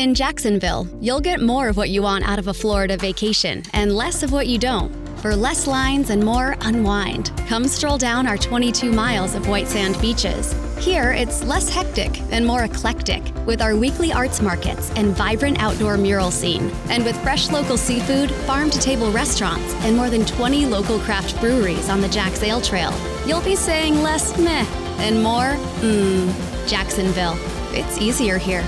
In Jacksonville, you'll get more of what you want out of a Florida vacation and less of what you don't. For less lines and more unwind, come stroll down our 22 miles of white sand beaches. Here, it's less hectic and more eclectic with our weekly arts markets and vibrant outdoor mural scene. And with fresh local seafood, farm to table restaurants, and more than 20 local craft breweries on the Jack's Ale Trail, you'll be saying less meh and more mmm. Jacksonville. It's easier here.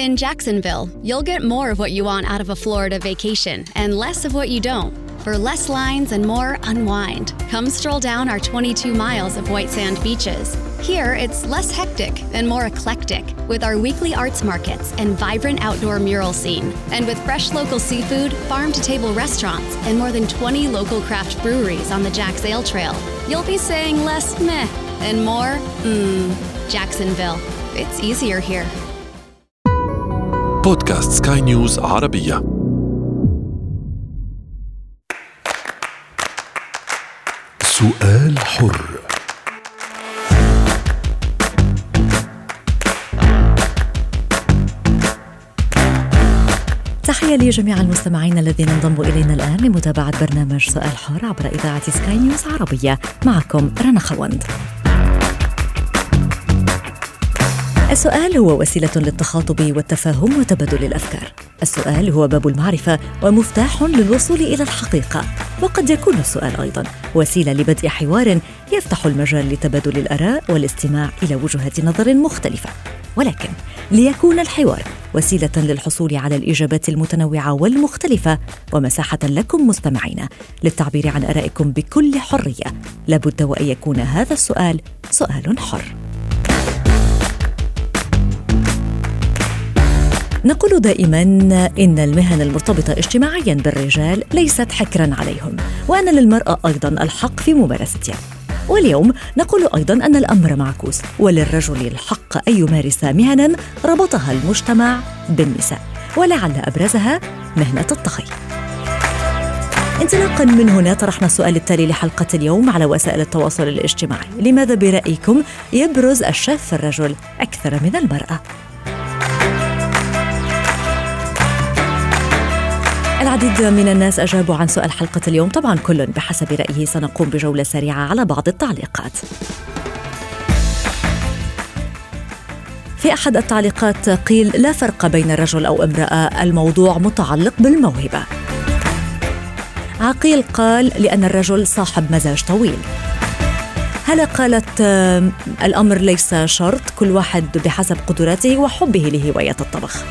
In Jacksonville, you'll get more of what you want out of a Florida vacation and less of what you don't. For less lines and more unwind, come stroll down our 22 miles of white sand beaches. Here, it's less hectic and more eclectic with our weekly arts markets and vibrant outdoor mural scene. And with fresh local seafood, farm to table restaurants, and more than 20 local craft breweries on the Jack's Ale Trail, you'll be saying less meh and more mmm. Jacksonville. It's easier here. بودكاست سكاي نيوز عربية. سؤال حر. تحية لجميع المستمعين الذين انضموا إلينا الآن لمتابعة برنامج سؤال حر عبر إذاعة سكاي نيوز عربية. معكم رنا خوند السؤال هو وسيلة للتخاطب والتفاهم وتبادل الأفكار. السؤال هو باب المعرفة ومفتاح للوصول إلى الحقيقة، وقد يكون السؤال أيضا وسيلة لبدء حوار يفتح المجال لتبادل الآراء والاستماع إلى وجهات نظر مختلفة. ولكن ليكون الحوار وسيلة للحصول على الإجابات المتنوعة والمختلفة ومساحة لكم مستمعين للتعبير عن آرائكم بكل حرية، لابد وأن يكون هذا السؤال سؤال حر. نقول دائما إن المهن المرتبطة اجتماعيا بالرجال ليست حكرا عليهم وأن للمرأة أيضا الحق في ممارستها. واليوم نقول أيضا أن الأمر معكوس وللرجل الحق أن يمارس مهنا ربطها المجتمع بالنساء ولعل أبرزها مهنة الطهي انطلاقا من هنا طرحنا السؤال التالي لحلقة اليوم على وسائل التواصل الاجتماعي. لماذا برأيكم يبرز الشاف الرجل أكثر من المرأة؟ العديد من الناس أجابوا عن سؤال حلقة اليوم. طبعا كل بحسب رأيه سنقوم بجولة سريعة على بعض التعليقات. في أحد التعليقات قيل لا فرق بين رجل أو امرأة الموضوع متعلق بالموهبة. عقيل قال لأن الرجل صاحب مزاج طويل. هلا قالت الأمر ليس شرط كل واحد بحسب قدراته وحبه لهواية الطبخ.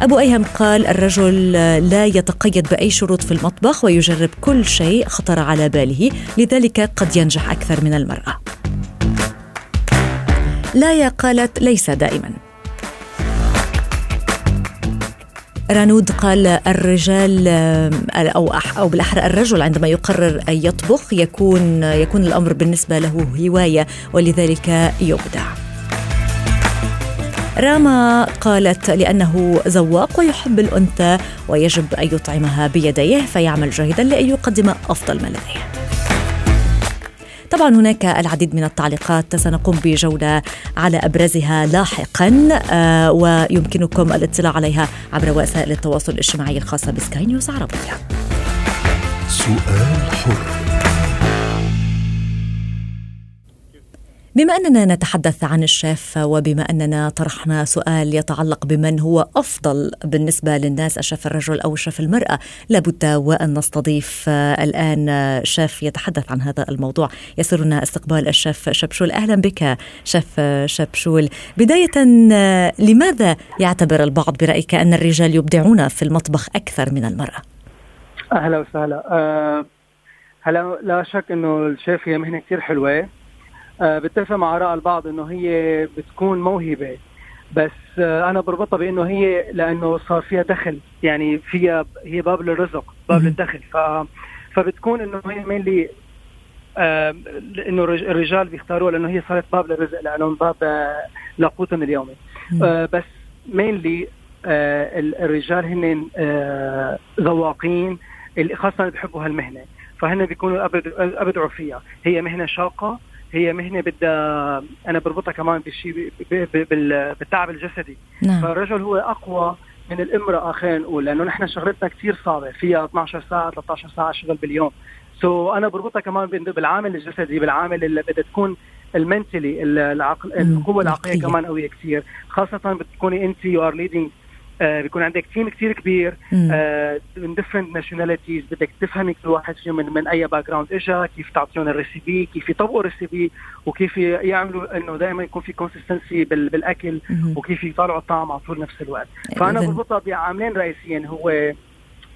أبو أيهم قال الرجل لا يتقيد بأي شروط في المطبخ ويجرب كل شيء خطر على باله لذلك قد ينجح أكثر من المرأة لايا قالت ليس دائما رانود قال الرجال أو أو بالأحرى الرجل عندما يقرر أن يطبخ يكون يكون الأمر بالنسبة له هواية ولذلك يبدع. راما قالت لأنه ذواق ويحب الأنثى ويجب أن يطعمها بيديه فيعمل جاهدا لأن يقدم أفضل ما لديه. طبعا هناك العديد من التعليقات سنقوم بجولة على أبرزها لاحقا آه ويمكنكم الاطلاع عليها عبر وسائل التواصل الاجتماعي الخاصة بسكاي نيوز عربية. سؤال حر. بما أننا نتحدث عن الشيف وبما أننا طرحنا سؤال يتعلق بمن هو أفضل بالنسبة للناس الشيف الرجل أو الشيف المرأة لابد وأن نستضيف الآن شيف يتحدث عن هذا الموضوع. يسرنا استقبال الشيف شبشول. أهلا بك شيف شبشول. بداية لماذا يعتبر البعض برأيك أن الرجال يبدعون في المطبخ أكثر من المرأة؟ أهلا وسهلا. أه هلا لا شك إنه الشيف هي مهنة كثير حلوة. بتفق مع آراء البعض إنه هي بتكون موهبة. بس آه، أنا بربطها بإنه هي لأنه صار فيها دخل. يعني فيها هي باب للرزق باب للدخل. ف فبتكون إنه هي مين آه إنه الرجال بيختاروها لأنه هي صارت باب للرزق لأنه باب آه لقوتهم اليومي آه بس مينلي آه الرجال هن آه ذواقين اللي خاصة بيحبوا هالمهنة. فهن بيكونوا ابدعوا فيها هي مهنة شاقة هي مهنة بدها أنا بربطها كمان بشيء بالتعب الجسدي. نعم. فالرجل هو أقوى من الامرأة خلينا نقول لأنه نحن شغلتنا كثير صعبة. فيها 12 ساعة 13 ساعة شغل باليوم. so أنا بربطها كمان بالعامل الجسدي بالعامل اللي بدها تكون ال mentally العقل القوة العقلية كمان قوية كثير خاصة بتكوني أنت you are leading بيكون عندك team كثير كبير آه من different nationalities بدك تفهمي كل واحد فيهم من, من أي background اجى كيف تعطيهم ال recipe كيف يطبقوا ال recipe وكيف يعملوا إنه دائما يكون في كونسستنسي بالأكل وكيف يطلعوا الطعم على طول نفس الوقت. فأنا بربطها بعاملين رئيسيين هو ال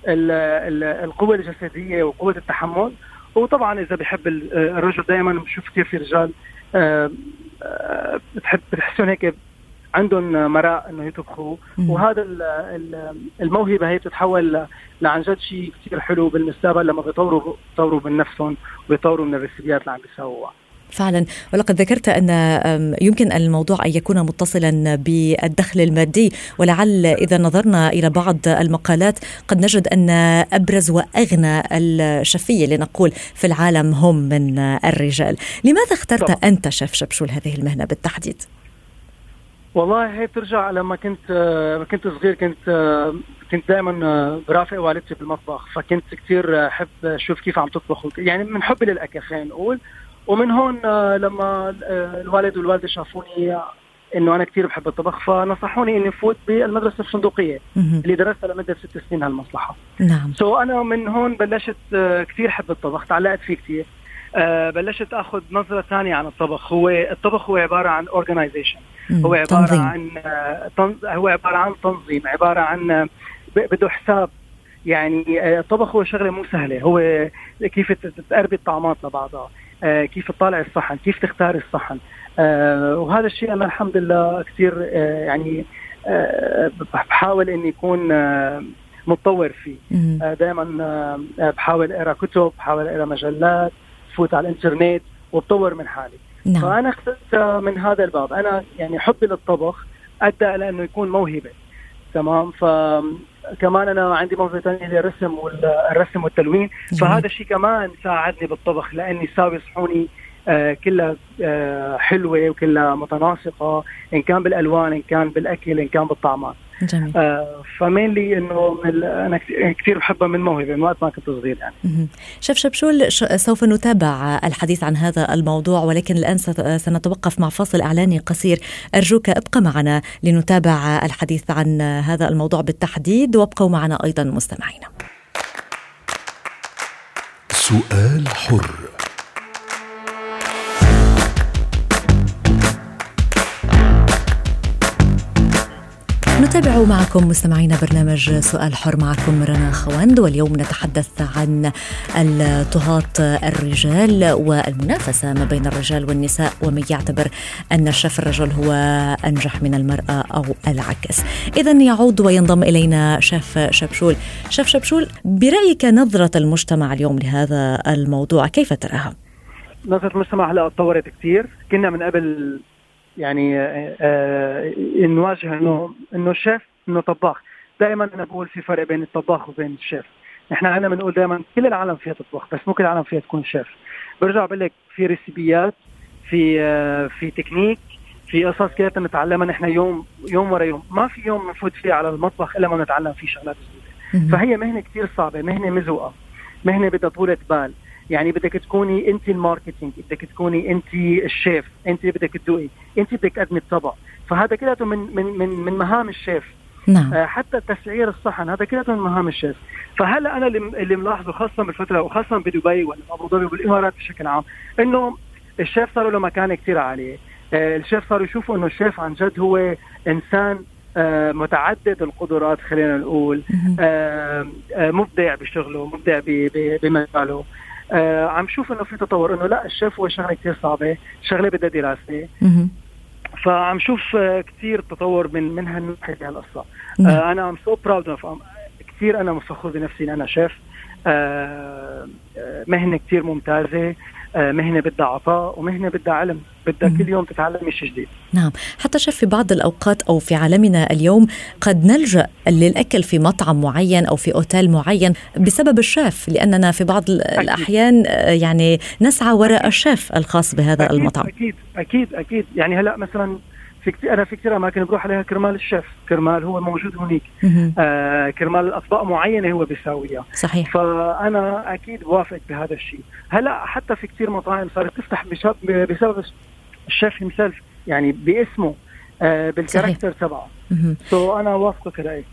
ال القوة الجسدية وقوة التحمل. وطبعا إذا بحب الرجل دائما بشوف كثير في رجال آه آه بتحب بتحسهم هيك عندهم مراء إنه يطبخوا. وهذا الموهبة هي بتتحول لعن جد شيء كثير حلو بالمستقبل لما بيطوروا بيطوروا من نفسهم ويطوروا من الريسيبيات اللي عم بيسووها. فعلا. ولقد ذكرت أن يمكن الموضوع أن يكون متصلا بالدخل المادي ولعل إذا نظرنا إلى بعض المقالات قد نجد أن أبرز وأغنى الشفيه لنقول في العالم هم من الرجال، لماذا اخترت. أنت شيف شبشول هذه المهنة بالتحديد؟ والله هي بترجع لما كنت لما كنت صغير. كنت كنت دائما برافق والدتي بالمطبخ. فكنت كثير أحب أشوف كيف عم تطبخ. يعني من حبي للأكل خلينا نقول. ومن هون لما الوالد والوالدة شافوني إنه أنا كثير بحب الطبخ فنصحوني إني فوت بالمدرسة الفندقية اللي درستها لمدة ست سنين هالمصلحة. نعم. so أنا من هون بلشت كثير أحب الطبخ تعلقت فيه كثير بلشت آخذ نظرة ثانية عن الطبخ. هو الطبخ هو عبارة عن organization هو عبارة تنظيم. عن هو عبارة عن تنظيم عبارة عن بده حساب. يعني الطبخ هو شغلة مو سهلة. هو كيف تقربي الطعمات لبعضها كيف تطالع الصحن كيف تختار الصحن. وهذا الشيء أنا الحمد لله كثير يعني بحاول إني اكون متطور فيه. دائما بحاول أقرأ كتب بحاول أقرأ مجلات. فوت على الانترنت وبطور من حالي. نعم. فأنا اخترت من هذا الباب. أنا يعني حبي للطبخ أدى إلى أنه يكون موهبة. تمام؟ فكمان أنا عندي موهبة ثانية هي الرسم والرسم والتلوين. فهذا الشيء كمان ساعدني بالطبخ لأني ساوي صحوني آه كلها آه حلوة وكلها متناسقة إن كان بالألوان إن كان بالأكل إن كان بالطعمات. جميل. آه فمين لي انه أنا كثير بحبها من موهبة من وقت ما كنت صغير يعني. شيف شبشول سوف نتابع الحديث عن هذا الموضوع ولكن الآن سنتوقف مع فاصل إعلاني قصير. أرجوك أبقى معنا لنتابع الحديث عن هذا الموضوع بالتحديد وابقوا معنا أيضا مستمعينا. سؤال حر. نتابع معكم مستمعينا برنامج سؤال حر معكم رنا خوند واليوم نتحدث عن الطهاة الرجال والمنافسة ما بين الرجال والنساء ومن يعتبر أن الشيف الرجل هو أنجح من المرأة أو العكس. إذا يعود وينضم إلينا شيف شبشول. شيف شبشول برأيك نظرة المجتمع اليوم لهذا الموضوع كيف تراها؟ نظرة المجتمع هلا تطورت كثير. كنا من قبل يعني آه, آه، نواجه إنه إنه الشيف إنه طباخ. دائما أنا بقول في فرق بين الطباخ وبين الشيف. نحن عندنا بنقول دائما كل العالم فيها تطبخ بس مو كل العالم فيها تكون شيف. برجع بقول لك في ريسيبيات في آه في تكنيك في قصص كده نتعلمها نحن يوم يوم ورا يوم. ما في يوم نفوت فيه على المطبخ إلا ما نتعلم فيه شغلات جديدة. فهي مهنة كثير صعبة مهنة مزوقة مهنة بدها طولة بال. يعني بدك تكوني انت ال marketing بدك تكوني انت الشيف انت بدك تدوقي انت بدك تقدمي الطبق. فهذا كله من من من من مهام الشيف. نعم. آه حتى تسعير الصحن هذا كله من مهام الشيف. فهلا أنا اللي, ملاحظه خاصة بالفترة وخاصة بدبي ولا ابو ظبي والإمارات بشكل عام إنه الشيف صاروا له مكانه كثير عاليه آه الشيف صاروا يشوفوا إنه الشيف عن جد هو إنسان آه متعدد القدرات خلينا نقول. آه آه مبدع بشغله مبدع بمجاله. آه عم شوف إنه في تطور إنه لا الشيف هو شغلة كثير صعبة شغلة بدها دراسة. فعم شوف آه كثير تطور من من هالناحية بهالقصة. آه أنا I'm so proud of كثير أنا مفخور بنفسي أنا شيف. آه مهنة كثير ممتازة. آه، مهنة بدها عطاء ومهنة بدها علم. بدها كل يوم تتعلمي شيء جديد. نعم. حتى شيف في بعض الأوقات أو في عالمنا اليوم قد نلجأ للأكل في مطعم معين أو في أوتيل معين بسبب الشيف لأننا في بعض أكيد. الأحيان آه، يعني نسعى وراء الشيف الخاص بهذا أكيد المطعم. أكيد أكيد أكيد. يعني هلأ مثلا في كتير أنا في كثير أماكن بروح عليها كرمال الشيف كرمال هو موجود هناك آه كرمال اطباق معينة هو بيساويها. صحيح. فأنا أكيد بوافق بهذا الشيء. هلأ حتى في كثير مطاعم صارت تفتح بسبب الشيف himself يعني باسمه آه بال character تبعه. so أنا وافقك رأيك.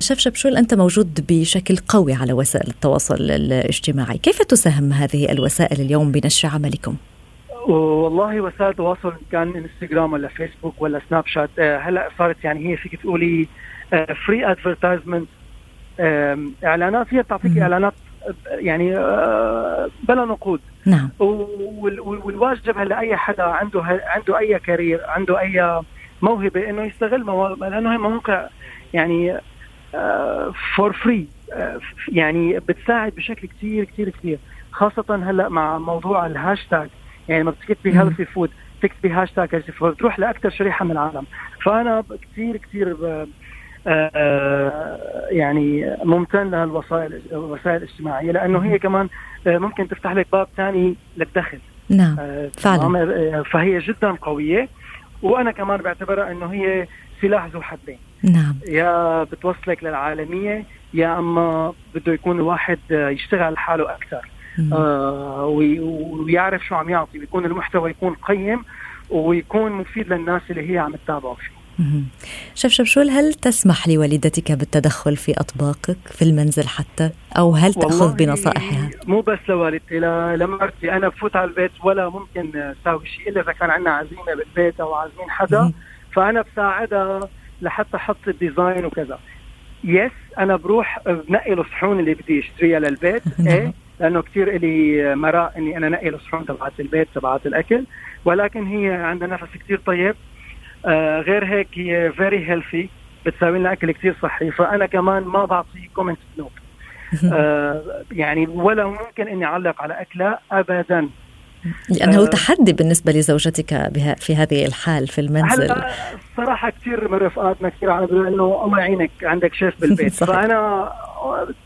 شيف شبشول أنت موجود بشكل قوي على وسائل التواصل الاجتماعي؟ كيف تساهم هذه الوسائل اليوم بنشر عملكم؟ والله وسائل التواصل كان انستغرام ولا فيسبوك ولا سناب شات آه، هلا صارت يعني هي فيك تقولي free advertisement إعلانات هي بتعطيك إعلانات يعني آه، بلا نقود. نعم. والواجب هلا أي حدا عنده عنده أي career عنده أي موهبة إنه يستغل لأنه هي مواقع يعني for free يعني بتساعد بشكل كثير كثير كثير خاصة هلا مع موضوع الهاشتاج يعني لما بتكتبي healthy food تكتبي hashtag healthy food بتروح لاكثر شريحة من العالم. فأنا كثير كثير آه، يعني ممتن للوسائل الوسائل الاجتماعية لأنه هي كمان آه، ممكن تفتح لك باب ثاني للدخل. نعم آه، فعلا. فهي جدا قوية. وأنا كمان بعتبرها إنه هي سلاح ذو حدين. نعم. يا بتوصلك للعالمية يا أما بده يكون الواحد يشتغل حاله أكثر. آه ويعرف شو عم يعطي بيكون المحتوى يكون قيم ويكون مفيد للناس اللي هي عم تتابعه. فيه شف شبشول هل تسمح لوالدتك بالتدخل في أطباقك في المنزل حتى؟ أو هل تأخذ بنصائحها؟ مو بس لوالدتي لمرتي أنا بفوت على البيت ولا ممكن أساوي شيء إلا إذا كان عندنا عزيمة بالبيت أو عازمين حدا. فأنا بساعدها لحتى أحط ال design وكذا. yes أنا بروح بنقي الصحون اللي بدي أشتريها للبيت. إيه؟ لأنه كثير إلي مراء إني أنا نقي الصحون تبعت البيت تبعت الأكل. ولكن هي عندها نفس كثير طيب. آه غير هيك هي very healthy بتساوي لنا أكل كثير صحي. فأنا كمان ما بعطي comment not آه يعني ولا ممكن إني أعلق على أكلة ابدا. لأنه آه تحدي بالنسبة لزوجتك بها في هذه الحال في المنزل. هلا الصراحه كثير من رفقاتنا كثير عم إنه الله يعينك عندك شيف بالبيت. فأنا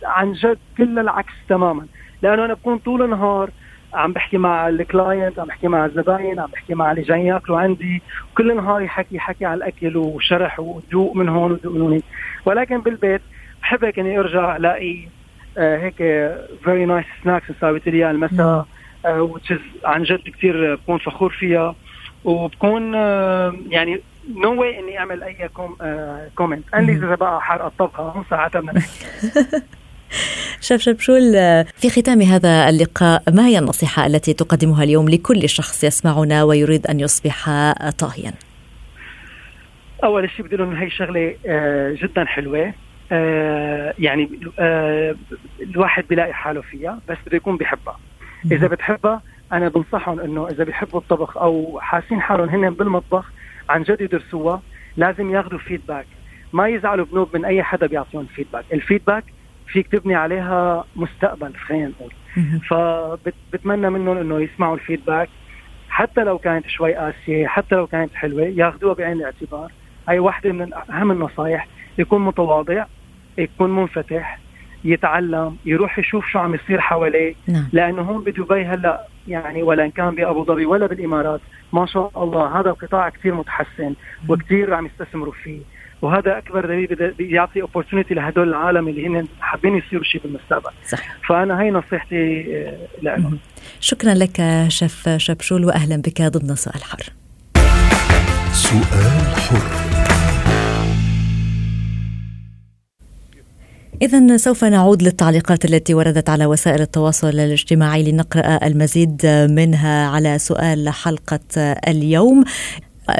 عن جد كل العكس تماما. لأنه أنا بكون طول النهار عم بحكي مع ال client عم بحكي مع الزباين عم بحكي مع اللي جايين ياكلوا عندي. كل النهار يحكي حكي على الأكل وشرح وذوق من هون وذوق من هون. ولكن بالبيت بحب هيك إني أرجع ألاقي آه هيك very nice snacks ساويت لي المساء آه عن جد كثير بكون فخور فيها. وبكون آه يعني نو no واي إني أعمل أي com comment only إذا بقى حرق الطبخه مو ساعتها بدنا نحكي. شيف شبشول في ختام هذا اللقاء ما هي النصيحة التي تقدمها اليوم لكل شخص يسمعنا ويريد أن يصبح طاهيا؟ أول شيء بدي أنه هي شغلة آه، جدا حلوة. آه، يعني آه، الواحد بيلاقي حاله فيها بس بده يكون بيحبها. إذا بتحبها أنا بنصحهم إنه إذا بيحبوا الطبخ أو حاسين حالهم هن بالمطبخ عن جد يدرسوها. لازم ياخذوا فيدباك ما يزعلوا بنوب من أي حدا بيعطيهم فيدباك الفيدباك فيك تبني عليها مستقبل خلينا نقول. فبتمنى منهم إنه يسمعوا الفيدباك. حتى لو كانت شوي قاسية حتى لو كانت حلوة ياخذوها بعين الاعتبار. هي واحدة من أهم النصائح يكون متواضع يكون منفتح يتعلم يروح يشوف شو عم يصير حواليه. نعم. لأنه هون بدبي هلأ يعني ولا ان كان بأبو ظبي ولا بالإمارات. ما شاء الله هذا القطاع كثير متحسن وكثير عم يستثمروا فيه. وهذا أكبر دليل بيعطي اوبورتونيتي لهدول العالم اللي هن حابين يصيروا شيء بالمستقبل. صح. فأنا هي نصيحتي آه، لهم شكرا لك شيف شبشول واهلا بك ضمن سؤال حر. سؤال حر. إذا سوف نعود للتعليقات التي وردت على وسائل التواصل الاجتماعي لنقرأ المزيد منها على سؤال حلقة اليوم.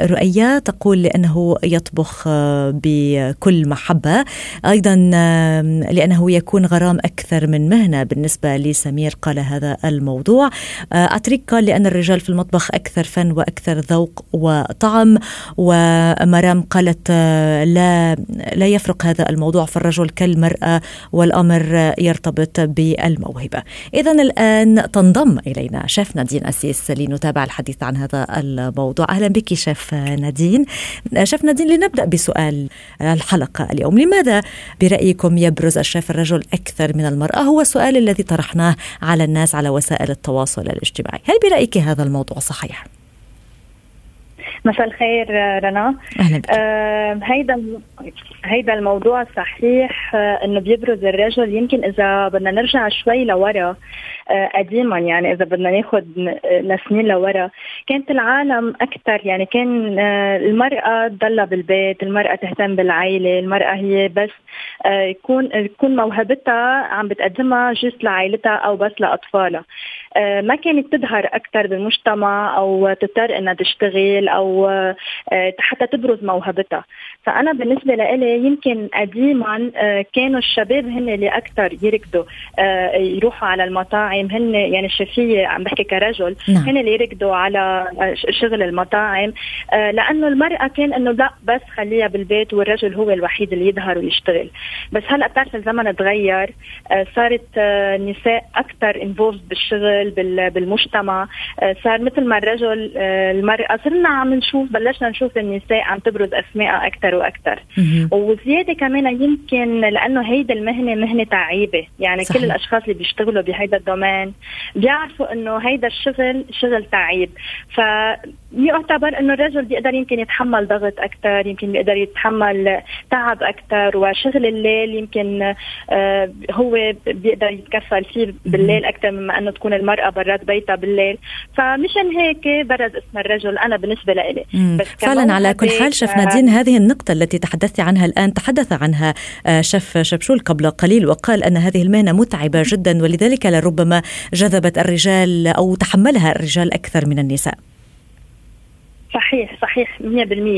رؤية تقول لأنه يطبخ بكل محبة. أيضا لأنه يكون غرام أكثر من مهنة بالنسبة لسمير قال هذا الموضوع. أتريك قال لأن الرجال في المطبخ أكثر فن وأكثر ذوق وطعم. ومرام قالت لا لا يفرق هذا الموضوع في الرجل كالمرأة والأمر يرتبط بالموهبة. إذا الآن تنضم إلينا شيف نادين أسيس لنتابع الحديث عن هذا الموضوع. أهلا بك شيف. نادين. شيف نادين لنبدأ بسؤال الحلقة اليوم. لماذا برأيكم يبرز الشيف الرجل أكثر من المرأة؟ هو السؤال الذي طرحناه على الناس على وسائل التواصل الاجتماعي. هل برأيك هذا الموضوع صحيح؟ مساء الخير رنا. أهلا بك. آه هيدا هيدا الموضوع صحيح آه إنه بيبرز الرجل. يمكن إذا بدنا نرجع شوي لورا قديما يعني إذا بدنا ناخذ لسنين لورا. كانت العالم أكثر يعني كان آه المرأة تضلها بالبيت المرأة تهتم بالعائله المرأة هي بس آه يكون يكون موهبتها عم بتقدمها جست لعائلتها أو بس لأطفالها. آه ما كانت تظهر أكثر بالمجتمع أو تضطر إنها تشتغل أو آه حتى تبرز موهبتها. فأنا بالنسبة لإلي يمكن قديما آه كانوا الشباب هن اللي أكثر يركضوا يروحوا على المطاعم هن يعني الشيفيه عم بحكي كرجل نعم. هن اللي يركضوا على شغل المطاعم. لأنه المرأة كان إنه لا بس خليها بالبيت والرجل هو الوحيد اللي يظهر ويشتغل. بس هلا بتعرف الزمن تغير صارت النساء أكثر انفولد بالشغل بالمجتمع. صار مثل ما الرجل المرأة صرنا عم نشوف بلشنا نشوف النساء عم تبرز اسماء أكثر وأكثر وزيادة كمان يمكن لأنه هيدي المهنة مهنة تعيبة. يعني صحيح. كل الأشخاص اللي بيشتغلوا بهيدا الدومين بيعرفوا إنه هيدا الشغل شغل تعيب. ف يعتبر إنه الرجل بيقدر يمكن يتحمل ضغط أكثر يمكن بيقدر يتحمل تعب أكثر وشغل الليل يمكن آه هو بيقدر يتكفل فيه بالليل أكثر مما إنه تكون المرأة برات بيتها بالليل. فمشان هيك برز اسم الرجل أنا بالنسبة لإلي بس فعلا على كل حال شيف نادين هذه النقطة التي تحدثت عنها الآن تحدث عنها شيف شبشول قبل قليل وقال أن هذه المهنة متعبة جدا ولذلك لربما جذبت الرجال أو تحملها الرجال أكثر من النساء. صحيح صحيح 100%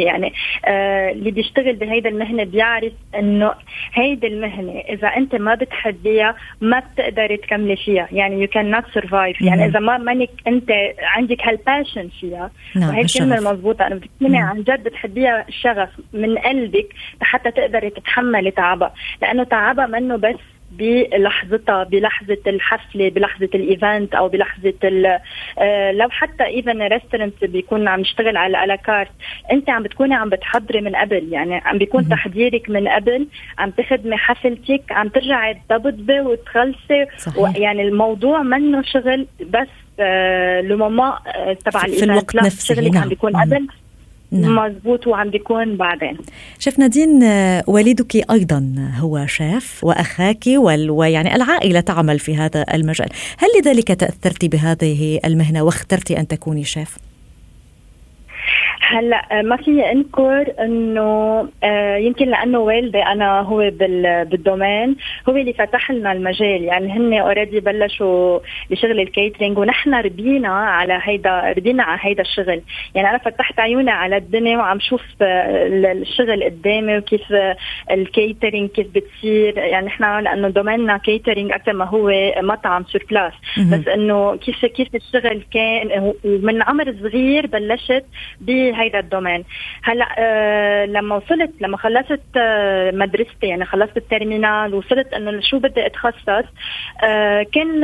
يعني آه اللي بيشتغل بهيدا المهنة بيعرف إنه هيدي المهنة إذا أنت ما بتحبيها ما بتقدري تكملي فيها. يعني يو كان نوت سرفايف يعني إذا ما مانك أنت عندك هال passion فيها نعم وهي الكلمة المضبوطه انه بتكوني عن جد بتحبيها شغف من قلبك حتى تقدري تتحملي تعبها. لأنه تعبها منه بس بلحظتها بلحظة الحفلة بلحظة ال event أو بلحظة آه لو حتى even restaurant بيكون عم يشتغل على à la carte أنت عم بتكوني عم بتحضري من قبل يعني عم بيكون تحضيرك من قبل عم تخدمي حفلتك عم ترجعي تضبطي وتخلصي يعني الموضوع منه شغل بس آه لماما آه تبع في الوقت نفسه شغلك نعم. عم بيكون قبل. نعم. مزبوط وعم بيكون بعدين. شيف نادين والدك أيضا هو شيف وأخاك ويعني العائلة تعمل في هذا المجال. هل لذلك تأثرت بهذه المهنة واخترتي أن تكوني شيف؟ هلا ما في انكر إنه آه يمكن لأنه والدي أنا هو بال domaine هو اللي فتح لنا المجال. يعني هن already بلشوا بشغل ال catering ونحن ربينا على هيدا ربينا على هيدا الشغل. يعني أنا فتحت عيوني على الدنيا وعم شوف الشغل قدامي وكيف ال catering كيف بتصير. يعني نحن لأنه domaine نا catering أكثر ما هو مطعم sur place بس إنه كيف كيف الشغل كان ومن عمر صغير بلشت بهيدا ال domaine. هلا آه لما وصلت لما خلصت آه مدرستي يعني خلصت ال terminale وصلت إنه شو بدي أتخصص آه كان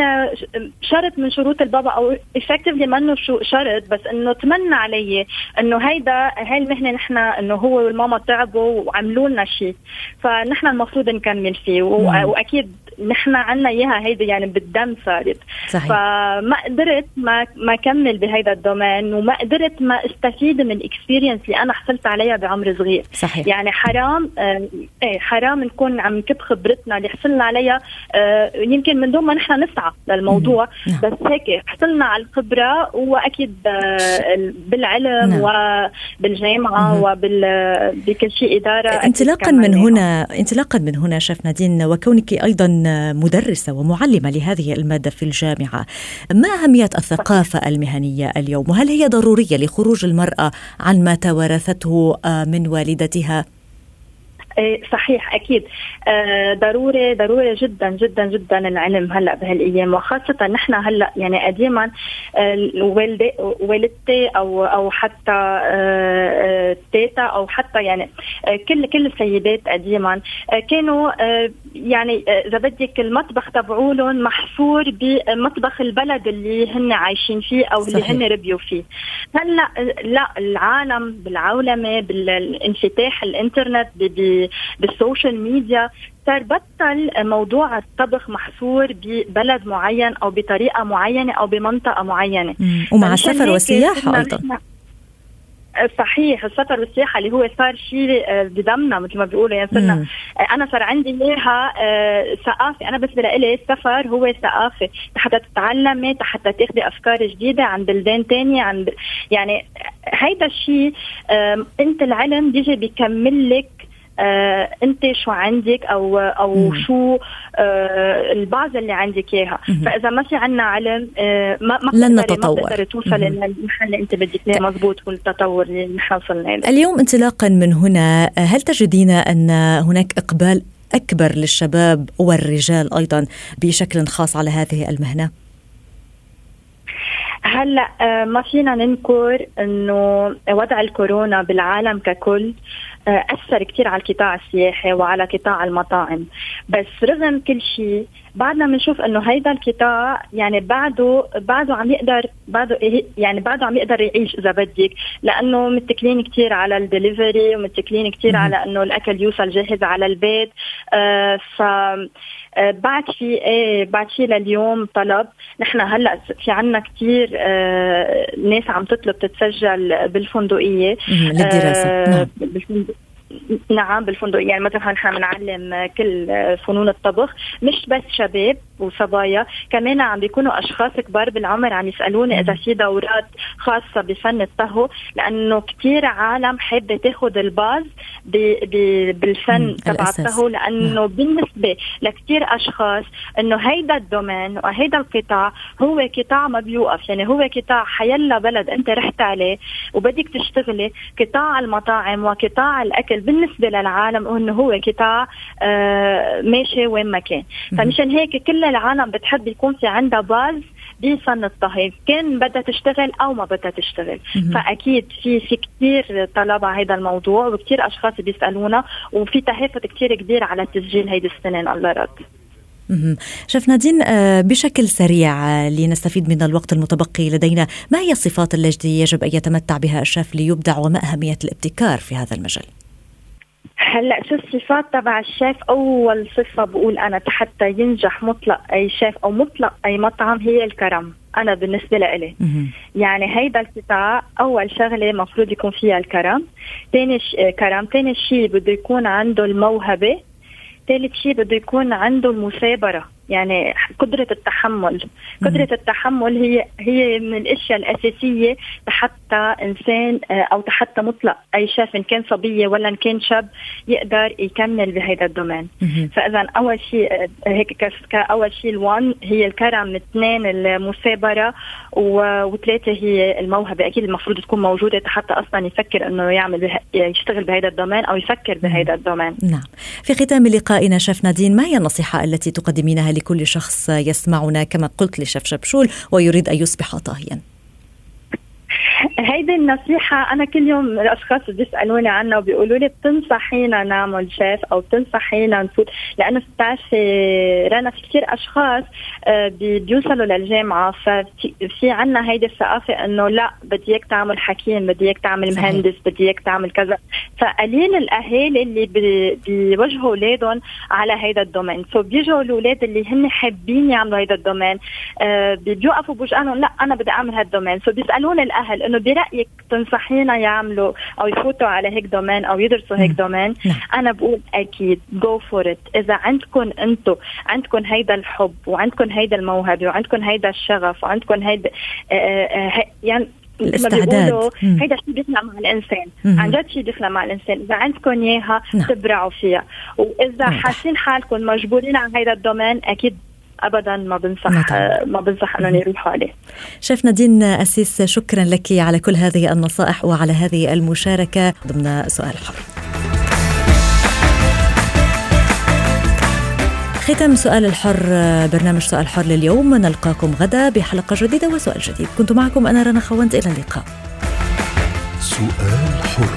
شرط من شروط البابا أو effectively منه شو شرط بس إنه تمنى علي إنه هيدا هاي المهنة نحن إنه هو والماما تعبوا وعملوا لنا شيء. فنحن المفروض نكمل فيه وأكيد نحن عنا إياها هيدي يعني بالدم صارت. صحيح. فما قدرت ما ما كمل بهيدا ال domaine وما قدرت ما أستفيد من ال experience اللي أنا حصلت عليها بعمر صغير صحيح. يعني حرام آه إيه حرام نكون عم نكب خبرتنا اللي حصلنا عليها آه يمكن من دون ما نحن نسعى للموضوع نعم. بس هيك حصلنا على الخبرة وأكيد آه بالعلم نعم. وبالجامعه وبال بكل شيء إدارة انطلاقا من هنا انطلاقا من هنا شيف نادين وكونك أيضا مدرسة ومعلمة لهذه المادة في الجامعة ما أهمية الثقافة المهنية اليوم وهل هي ضرورية لخروج المرأة عن ما توارثته آه، من والدتها. صحيح أكيد آه، ضروري ضروري جدا جدا جدا العلم هلأ بهالأيام وخاصة نحن هلأ يعني قديما والدي والدتي أو أو حتى آه، آه، تيتا أو حتى يعني كل كل السيدات قديما كانوا يعني إذا بدك المطبخ تبعولهم محصور بمطبخ البلد اللي هن عايشين فيه أو صحيح. اللي هن ربيوا فيه هلأ لا العالم بالعولمة بالانفتاح الإنترنت بالسوشيال ميديا صار بطل موضوع الطبخ محصور ببلد معين أو بطريقة معينة أو بمنطقة معينة. ومع السفر والسياحة أيضا. صحيح السفر والسياحة اللي هو صار شيء آه، بدمنا مثل ما بيقولوا. يعني صرنا أنا صار عندي إياها آه، ثقافة. أنا بالنسبة لي السفر هو ثقافة. حتى تتعلمي حتى تاخذي أفكار جديدة عن بلدان ثانية عن يعني هيدا الشيء انت العلم بيجي بيكمل لك آه انت شو عندك أو أو مم. شو آه البعض اللي عندك إياها. فإذا ما في عندنا علم آه ما ما لن نتطور. ما توصل للمحل اللي انت بدك إياه مضبوط والتطور اللي نحن وصلنا له اليوم انطلاقا من هنا هل تجدين أن هناك إقبال أكبر للشباب والرجال أيضا بشكل خاص على هذه المهنة؟ هلأ آه، ما فينا ننكر إنه وضع الكورونا بالعالم ككل آه، أثر كثير على القطاع السياحي وعلى قطاع المطاعم. بس رغم كل شيء بعدنا بنشوف إنه هيدا القطاع يعني بعده بعده عم يقدر بعده يعني بعده عم يقدر يعيش إذا بدك لأنه متكلين كثير على الدليفري ومتكلين كثير على إنه الأكل يوصل جاهز على البيت. آه ف آه، بعد في إيه بعد في لليوم طلب. نحن هلأ في عنا كثير آه ناس عم تطلب تتسجل بالفندقية. للدراسة. آه نعم. نعم بالفندق. يعني مثلا نحن بنعلم كل فنون الطبخ مش بس شباب وصبايا. كمان عم بيكونوا أشخاص كبار بالعمر عم يسألوني إذا في دورات خاصة بفن الطهو لأنه كثير عالم حابة تاخذ الباز بالفن تبع الطهو لأنه نعم. بالنسبة لكثير أشخاص إنه هيدا ال domaine وهيدا القطاع هو قطاع ما بيوقف. يعني هو قطاع حيلا بلد أنت رحت عليه وبدك تشتغلي. قطاع المطاعم وقطاع الأكل بالنسبة للعالم انه هو قطاع آه ماشي وين ما كان. فمشان هيك كل العالم بتحب يكون في عندها base بفن الطهي. كان بدها تشتغل أو ما بدها تشتغل. فأكيد في في كثير طلب على هذا الموضوع وكثير أشخاص بيسألونا وفي تهافت كثير كبير على تسجيل هيدي السنة الله رد شيف نادين آه، بشكل سريع آه، لنستفيد من الوقت المتبقي لدينا ما هي الصفات التي يجب أن يتمتع بها الشيف ليبدع وما أهمية الابتكار في هذا المجال؟ هلأ شو الصفات تبع الشيف؟ أول صفة بقول أنا حتى ينجح مطلق أي شيف أو مطلق أي مطعم هي الكرم أنا بالنسبة لإلي. يعني هيدا القطاع أول شغلة مفروض يكون فيها الكرم. ثاني ش... كرم ثاني شيء بده يكون عنده الموهبة ثالث شيء بده يكون عنده المثابرة. يعني قدرة التحمل. قدرة التحمل هي هي من الأشياء الأساسية حتى إنسان آه، أو حتى مطلق. أي شاف إن كان صبية ولا إن كان شاب يقدر يكمل بهذا الدومين. فإذا أول شيء آه، هيك كاول شيء ال one هي الكرم اثنين المثابرة وثلاثة هي الموهبة. أكيد المفروض تكون موجودة حتى أصلا يفكر إنه يعمل به... يشتغل بهذا ال domaine أو يفكر بهذا ال domaine. نعم. في ختام لقائنا شيف نادين ما هي النصيحة التي تقدمينها لكل شخص يسمعنا كما قلت لشيف شبشول ويريد أن يصبح طاهيا. هيدي النصيحة أنا كل يوم الأشخاص بيسألوني عنها وبيقولوا لي بتنصحينا نعمل شيف أو بتنصحينا نفوت لأنه بتعرفي رنا في كثير أشخاص آه، بيوصلوا للجامعة. ففي عنا هيدي الثقافة إنه لا بدي إياك تعمل حكيم بدي إياك تعمل مهندس بدي إياك تعمل كذا. فقليل الأهالي اللي بيوجهوا أولادهم على هيدا ال domaine. so بيجوا الأولاد اللي هن حابين يعملوا هيدا ال domaine آه، بيوقفوا بوجهانهم لا أنا بدي أعمل هال domaine so بيسألوني الأهل إنه برأيك تنصحينا يعملوا أو يفوتوا على هيك domaine أو يدرسوا هيك domaine؟ أنا بقول أكيد go for it إذا عندكم أنتم عندكم هيدا الحب وعندكم هيدا الموهبة وعندكم هيدا الشغف وعندكم هيدا آه، آه، آه، يعني الاستعداد. هيدا الشيء بيخلق مع الإنسان. مم. عن جد شيء بيخلق مع الإنسان. إذا عندكم إياها نعم. تبرعوا فيها. وإذا نعم. حاسين حالكم مجبورين على هيدا ال domaine أكيد ابدا ما بنصح ما بنصح أنهم يروحوا عليه. شيف نادين أسيس شكرا لك على كل هذه النصائح وعلى هذه المشاركة. ضمن سؤال حر ختم سؤال الحر برنامج سؤال حر لليوم. نلقاكم غدا بحلقة جديدة وسؤال جديد. كنت معكم أنا رنا خوانت. إلى اللقاء. سؤال حر.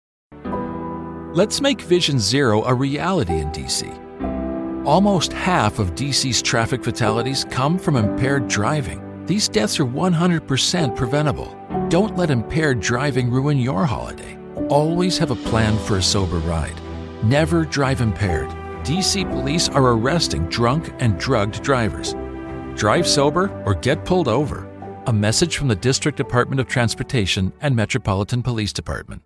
Let's make Vision Zero a reality in DC. Almost half of DC's traffic fatalities come from impaired driving. These deaths are 100% preventable. Don't let impaired driving ruin your holiday. Always have a plan for a sober ride. Never drive impaired. DC police are arresting drunk and drugged drivers. Drive sober or get pulled over. A message from the District Department of Transportation and Metropolitan Police Department.